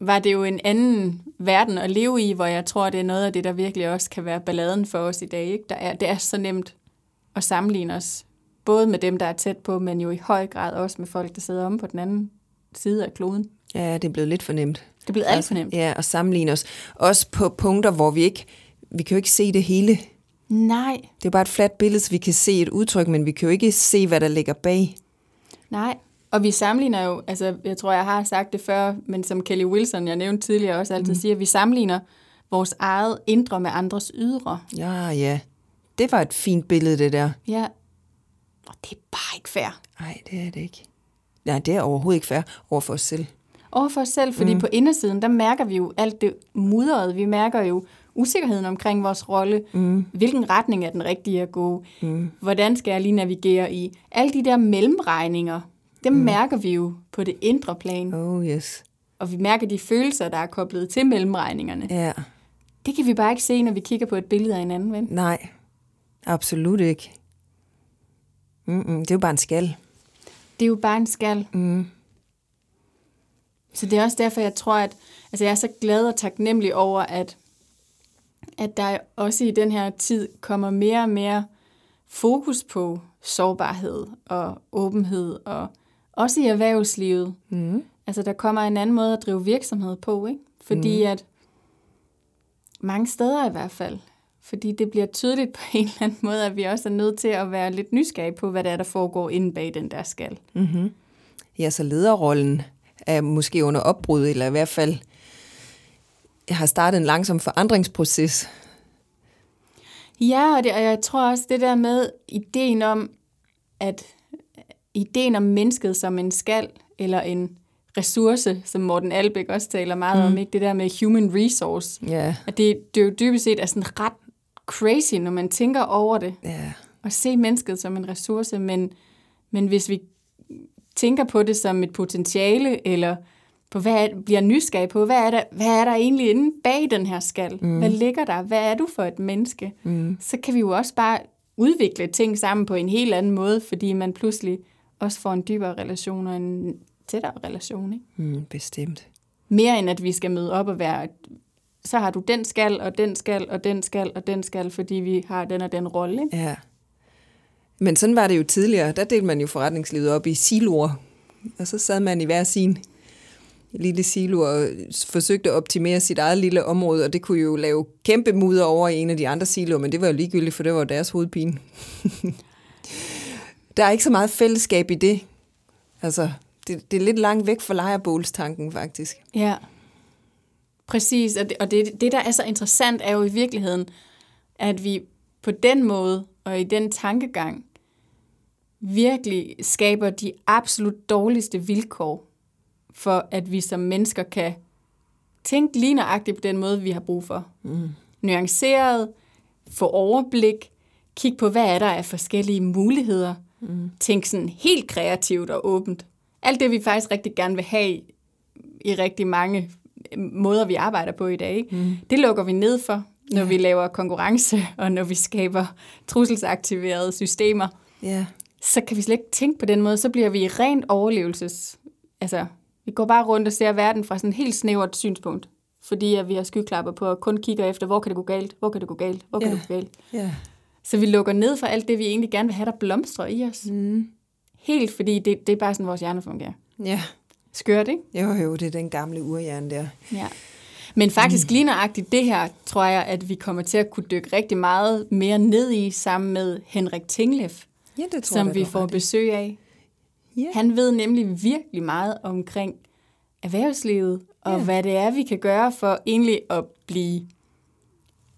Speaker 3: var det jo en anden verden at leve i, hvor jeg tror, det er noget af det, der virkelig også kan være balladen for os i dag. Ikke? Der er, det er så nemt at sammenligne os, både med dem, der er tæt på, men jo i høj grad også med folk, der sidder om på den anden side af kloden.
Speaker 2: ja, det er blevet lidt for nemt.
Speaker 3: Det er blevet alt for nemt.
Speaker 2: Ja, og sammenligne os. Også på punkter, hvor vi ikke, vi kan jo ikke se det hele.
Speaker 3: Nej,
Speaker 2: Det er bare et fladt billede, så vi kan se et udtryk, men vi kan jo ikke se, hvad der ligger bag.
Speaker 3: nej. Og vi sammenligner jo, altså jeg tror, jeg har sagt det før, men som Kelly Wilson, jeg nævnte tidligere, også altid mm. siger, vi sammenligner vores eget indre med andres ydre.
Speaker 2: Ja, ja. Det var et fint billede, det der.
Speaker 3: Ja. Og det er bare ikke fair.
Speaker 2: Nej, det er det ikke. Nej, det er overhovedet ikke fair over for os selv.
Speaker 3: over for os selv, fordi mm. på indersiden, der mærker vi jo alt det mudrede. Vi mærker jo usikkerheden omkring vores rolle. Mm. Hvilken retning er den rigtige at gå? Mm. Hvordan skal jeg lige navigere i? Alle de der mellemregninger, dem mm. mærker vi jo på det indre plan.
Speaker 2: Oh, yes.
Speaker 3: Og vi mærker de følelser, der er koblet til mellemregningerne.
Speaker 2: Ja,
Speaker 3: Det kan vi bare ikke se, når vi kigger på et billede af en anden ven.
Speaker 2: nej. Absolut ikke. Mm-mm, det er jo bare en skal.
Speaker 3: Det er jo bare en skal.
Speaker 2: Mm.
Speaker 3: Så det er også derfor, jeg tror, at altså jeg er så glad og taknemmelig over, at, at der også i den her tid kommer mere og mere fokus på sårbarhed og åbenhed, og også i erhvervslivet.
Speaker 2: Mm.
Speaker 3: Altså, der kommer en anden måde at drive virksomhed på, ikke? Fordi mm. at mange steder i hvert fald, fordi det bliver tydeligt på en eller anden måde, at vi også er nødt til at være lidt nysgerrige på, hvad det er, der foregår inde bag den der skal.
Speaker 2: Mm-hmm. Ja, så lederrollen er måske under opbrud, eller i hvert fald har startet en langsom forandringsproces.
Speaker 3: Ja, og, det, og jeg tror også det der med ideen om, at ideen om mennesket som en skal, eller en ressource, som Morten Albæk også taler meget mm. om, ikke det der med human resource.
Speaker 2: Ja,
Speaker 3: At det, det er jo dybest set er sådan ret crazy, når man tænker over det,
Speaker 2: ja,
Speaker 3: og se mennesket som en ressource, men, men hvis vi tænker på det som et potentiale, eller på hvad er, bliver nysgerrig på, hvad er, der, hvad er der egentlig inde bag den her skal? Mm. Hvad ligger der? Hvad er du for et menneske? Mm. Så kan vi jo også bare udvikle ting sammen på en helt anden måde, fordi man pludselig også får en dybere relation og en tættere relation. Ikke?
Speaker 2: mm, bestemt.
Speaker 3: Mere end at vi skal møde op og være, så har du den skal, og den skal, og den skal, og den skal, fordi vi har den og den rolle.
Speaker 2: Ja. Men sådan var det jo tidligere. Der delte man jo forretningslivet op i siloer. Og så sad man i hver sin lille silo og forsøgte at optimere sit eget lille område, og det kunne jo lave kæmpe mudder over i en af de andre siloer, men det var jo ligegyldigt, for det var deres hovedpine. der er ikke så meget fællesskab i det. Altså, det, det er lidt langt væk fra lejrebålstanken, faktisk.
Speaker 3: Ja, præcis. Og, det, og det, det, der er så interessant, er jo i virkeligheden, at vi på den måde og i den tankegang virkelig skaber de absolut dårligste vilkår for, at vi som mennesker kan tænke lige nøjagtigt på den måde, vi har brug for. Mm. Nuanceret, få overblik, kigge på, hvad er der af forskellige muligheder, mm. tænke sådan helt kreativt og åbent. Alt det, vi faktisk rigtig gerne vil have i rigtig mange måder, vi arbejder på i dag, ikke? Mm. det lukker vi ned for, når ja. vi laver konkurrence, og når vi skaber trusselsaktiverede systemer.
Speaker 2: Ja.
Speaker 3: Så kan vi slet ikke tænke på den måde, så bliver vi rent overlevelses... Altså, vi går bare rundt og ser verden fra sådan et helt snævert synspunkt, fordi at vi har skyklapper på og kun kigger efter, hvor kan det gå galt, hvor kan det gå galt, hvor kan
Speaker 2: Ja.
Speaker 3: det gå galt.
Speaker 2: Ja.
Speaker 3: Så vi lukker ned for alt det, vi egentlig gerne vil have, der blomstrer i os.
Speaker 2: Mm.
Speaker 3: Helt fordi det, det er bare sådan, vores hjerne fungerer.
Speaker 2: Ja.
Speaker 3: Skørt, ikke?
Speaker 2: Jo, jo, det er den gamle urhjerne der.
Speaker 3: Ja. Men faktisk lige nøjagtigt det her, tror jeg, at vi kommer til at kunne dykke rigtig meget mere ned i, sammen med Henrik Tinglev,
Speaker 2: Ja, det tror
Speaker 3: som
Speaker 2: jeg,
Speaker 3: vi får
Speaker 2: ret
Speaker 3: besøg af.
Speaker 2: Ja.
Speaker 3: Han ved nemlig virkelig meget omkring erhvervslivet, og
Speaker 2: Ja.
Speaker 3: hvad det er, vi kan gøre for egentlig at blive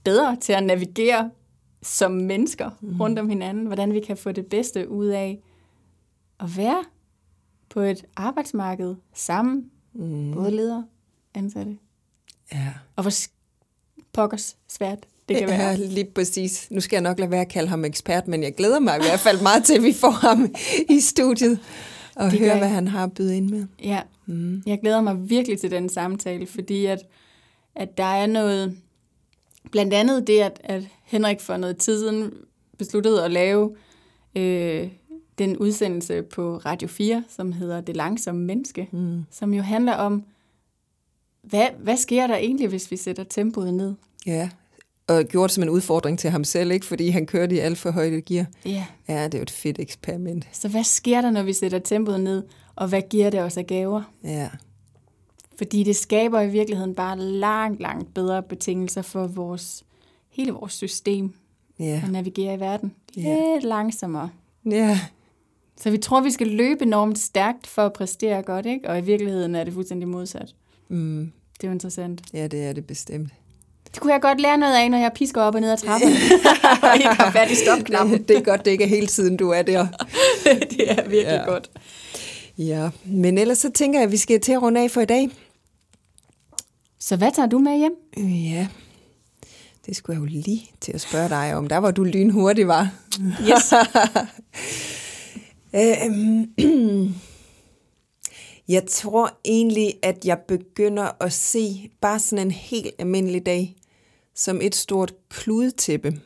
Speaker 3: bedre til at navigere som mennesker mm. rundt om hinanden. Hvordan vi kan få det bedste ud af at være på et arbejdsmarked sammen, mm. både ledere ansatte.
Speaker 2: Ja.
Speaker 3: Og hvor pokkers svært det kan være.
Speaker 2: Ja, lige præcis. Nu skal jeg nok lade være at kalde ham ekspert, men jeg glæder mig i hvert fald meget til, at vi får ham i studiet og
Speaker 3: Det
Speaker 2: høre,
Speaker 3: jeg.
Speaker 2: hvad han har at byde ind med.
Speaker 3: Ja, mm. jeg glæder mig virkelig til den samtale, fordi at, at der er noget, blandt andet det, at, at Henrik for noget tid siden besluttet at lave øh, den udsendelse på Radio 4, som hedder Det langsomme menneske, mm. som jo handler om, hvad, hvad sker der egentlig, hvis vi sætter tempoet ned?
Speaker 2: Ja, og gjort som en udfordring til ham selv, ikke? fordi han kørte i alt for højt gear.
Speaker 3: Ja.
Speaker 2: Ja, det er jo et fedt eksperiment.
Speaker 3: Så hvad sker der, når vi sætter tempoet ned, og hvad giver det os af gaver?
Speaker 2: Ja,
Speaker 3: Fordi det skaber i virkeligheden bare langt, langt bedre betingelser for vores, hele vores system
Speaker 2: ja,
Speaker 3: at navigere i verden. Lidt langsommere.
Speaker 2: ja.
Speaker 3: Så vi tror, vi skal løbe enormt stærkt for at præstere godt, ikke? Og i virkeligheden er det fuldstændig modsat.
Speaker 2: Mm,
Speaker 3: Det er jo interessant.
Speaker 2: ja det er det bestemt.
Speaker 3: Det kunne jeg godt lære noget af, når jeg pisker op og ned ad trappen. og ikke har fat i stopknappen.
Speaker 2: Det er godt, det ikke er hele tiden, du er der.
Speaker 3: det er virkelig
Speaker 2: ja.
Speaker 3: godt.
Speaker 2: Ja, men ellers så tænker jeg, at vi skal til at runde af for i dag.
Speaker 3: Så hvad tager du med hjem?
Speaker 2: Ja, det skulle jeg jo lige til at spørge dig om. Der var du lynhurtig, var.
Speaker 3: Yes.
Speaker 2: Øhm, Jeg tror egentlig, at jeg begynder at se bare sådan en helt almindelig dag som et stort kludetæppe.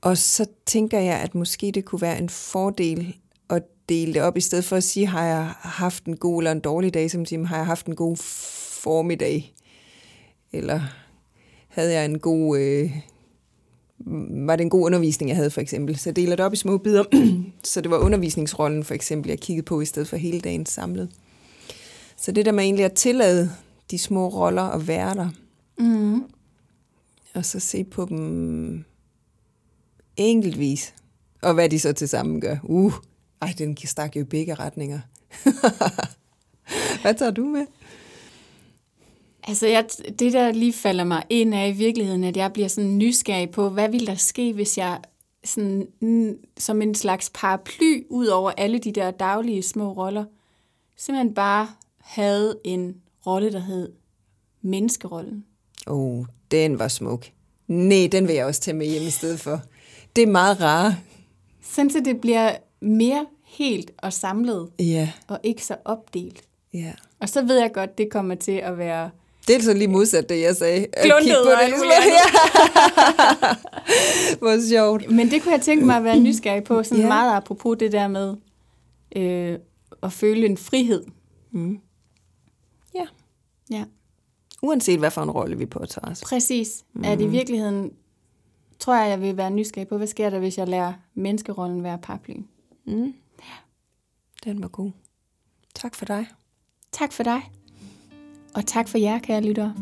Speaker 2: Og så tænker jeg, at måske det kunne være en fordel at dele det op, i stedet for at sige, har jeg haft en god eller en dårlig dag, som siger, har jeg haft en god formiddag? Eller havde jeg en god... Øh, var det en god undervisning, jeg havde for eksempel. Så jeg deler det op i små bidder, så det var undervisningsrollen for eksempel, jeg kiggede på, i stedet for hele dagen samlet. Så det der med egentlig at tillade de små roller og være der,
Speaker 3: Mm.
Speaker 2: og så se på dem enkeltvis, og hvad de så til sammen gør. Uh, ej, den stak jo i begge retninger. hvad tager du med?
Speaker 3: Altså, jeg, det der lige falder mig ind er i virkeligheden, at jeg bliver sådan nysgerrig på, hvad ville der ske, hvis jeg sådan, som en slags paraply ud over alle de der daglige små roller, simpelthen bare havde en rolle, der hed menneskerollen.
Speaker 2: Åh, oh, den var smuk. Nej, den vil jeg også tage med hjem i stedet for. Det er meget rare.
Speaker 3: Sådan så det bliver mere helt og samlet,
Speaker 2: Ja,
Speaker 3: og ikke så opdelt.
Speaker 2: ja.
Speaker 3: Og så ved jeg godt, det kommer til at være
Speaker 2: Det er så lige modsat det, jeg sagde. Kigge på det. Ja. Hvor sjovt.
Speaker 3: Men det kunne jeg tænke mig at være nysgerrig på, sådan
Speaker 2: Ja.
Speaker 3: ja. meget apropos det der med øh, at føle en frihed.
Speaker 2: Mm. Ja.
Speaker 3: Ja,
Speaker 2: Uanset hvad for en rolle vi påtager os.
Speaker 3: præcis. Mm. At i virkeligheden tror jeg, jeg vil være nysgerrig på, hvad sker der, hvis jeg lærer menneskerollen være paraplyen.
Speaker 2: Mm. Den var god. Tak for dig.
Speaker 3: Tak for dig. Og tak for jer, kære lyttere.